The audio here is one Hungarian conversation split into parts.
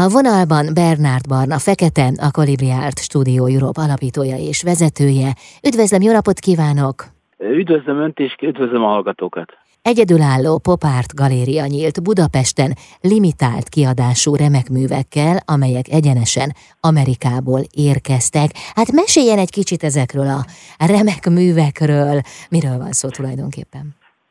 A vonalban Bernard Barna Fekete, a Colibri Art Studio Europe alapítója és vezetője. Üdvözlöm, jó napot kívánok! Üdvözlöm Önt és üdvözlöm a hallgatókat! Egyedülálló popárt galéria nyílt Budapesten limitált kiadású remek művekkel, amelyek egyenesen Amerikából érkeztek. Hát meséljen egy kicsit ezekről a remek művekről. Miről van szó tulajdonképpen?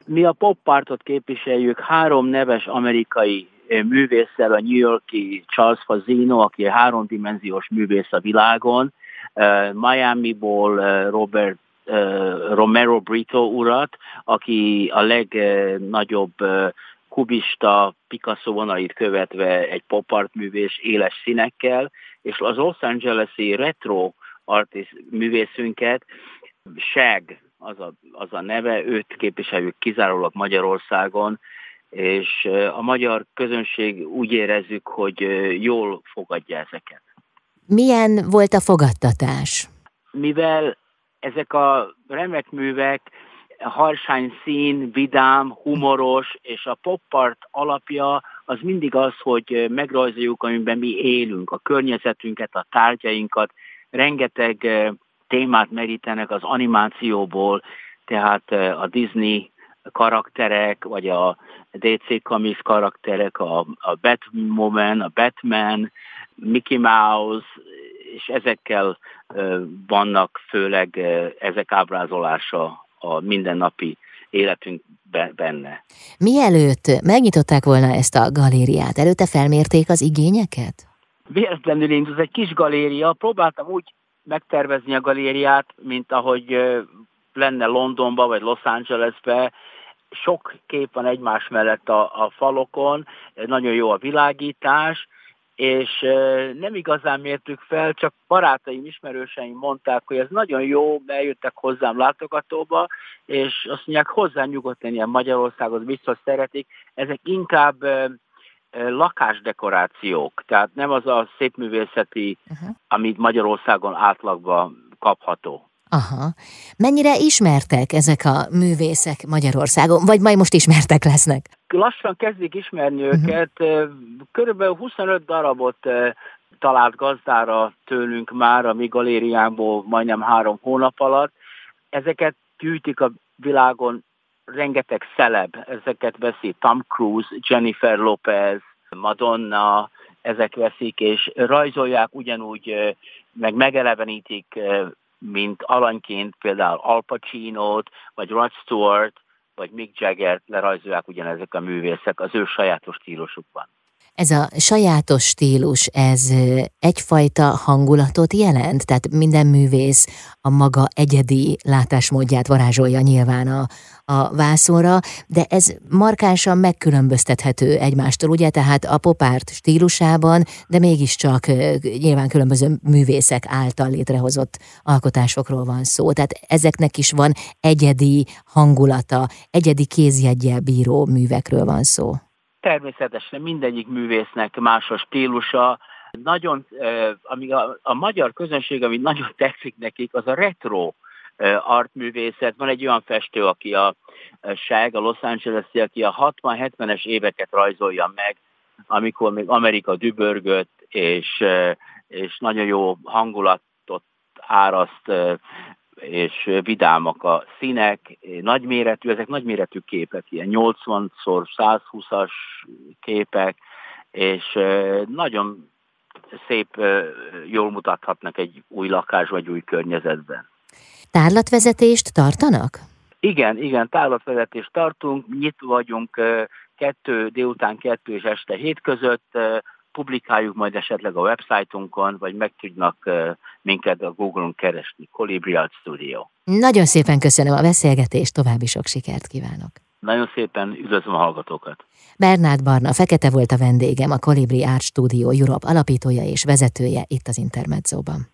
Mi a poppártot képviseljük három neves amerikai művésszel, a New Yorki Charles Fazino, aki háromdimenziós művész a világon, Miami-ból Robert Romero Brito urat, aki a legnagyobb kubista Picasso vonait követve egy pop art művés éles színekkel, és az Los Angeles-i retro artist művészünket, Shag az a, az a neve, őt képviseljük kizárólag Magyarországon, és a magyar közönség úgy érezzük, hogy jól fogadja ezeket. Milyen volt a fogadtatás? Mivel ezek a remek művek harsány szín, vidám, humoros, és a poppart alapja az mindig az, hogy megrajzoljuk, amiben mi élünk, a környezetünket, a tárgyainkat, rengeteg témát merítenek az animációból, tehát a Disney karakterek, vagy a DC Comics karakterek, a, a Batwoman, a Batman, Mickey Mouse, és ezekkel vannak főleg ezek ábrázolása a mindennapi életünk benne. Mielőtt megnyitották volna ezt a galériát, előtte felmérték az igényeket? Véletlenül indult, ez egy kis galéria. Próbáltam úgy megtervezni a galériát, mint ahogy lenne Londonba vagy Los Angelesbe, sok kép van egymás mellett a, a falokon, nagyon jó a világítás, és nem igazán mértük fel, csak barátaim, ismerőseim mondták, hogy ez nagyon jó, eljöttek hozzám látogatóba, és azt mondják, hozzá nyugodtan ilyen Magyarországot biztos szeretik. Ezek inkább lakásdekorációk, tehát nem az a szépművészeti, uh-huh. amit Magyarországon átlagban kapható. Aha. Mennyire ismertek ezek a művészek Magyarországon, vagy majd most ismertek lesznek? Lassan kezdik ismerni uh-huh. őket. Körülbelül 25 darabot talált gazdára tőlünk már a mi galériánkból majdnem három hónap alatt. Ezeket gyűjtik a világon rengeteg szeleb, ezeket veszi Tom Cruise, Jennifer Lopez, Madonna, ezek veszik, és rajzolják ugyanúgy, meg megelevenítik mint alanyként például Al Pacino-t, vagy Rod Stewart, vagy Mick Jagger-t lerajzolják ugyanezek a művészek az ő sajátos stílusukban. Ez a sajátos stílus, ez egyfajta hangulatot jelent? Tehát minden művész a maga egyedi látásmódját varázsolja nyilván a, a vászonra, de ez markánsan megkülönböztethető egymástól, ugye? Tehát a popárt stílusában, de mégiscsak nyilván különböző művészek által létrehozott alkotásokról van szó. Tehát ezeknek is van egyedi hangulata, egyedi kézjeggyel bíró művekről van szó. Természetesen mindegyik művésznek más a stílusa. Nagyon, ami a, a magyar közönség, ami nagyon tetszik nekik, az a retro artművészet. Van egy olyan festő, aki a Ság, a Los angeles aki a 60-70-es éveket rajzolja meg, amikor még Amerika dübörgött, és, és nagyon jó hangulatot áraszt és vidámak a színek, nagyméretű, ezek nagyméretű képek, ilyen 80x120-as képek, és nagyon szép, jól mutathatnak egy új lakás vagy új környezetben. Tárlatvezetést tartanak? Igen, igen, tárlatvezetést tartunk, nyitva vagyunk kettő, délután kettő és este hét között, publikáljuk majd esetleg a websájtunkon, vagy meg tudnak minket a Google-on keresni. Colibri Art Studio. Nagyon szépen köszönöm a beszélgetést, további sok sikert kívánok. Nagyon szépen üdvözlöm a hallgatókat. Bernát Barna Fekete volt a vendégem, a Colibri Art Studio Europe alapítója és vezetője itt az Intermedzóban.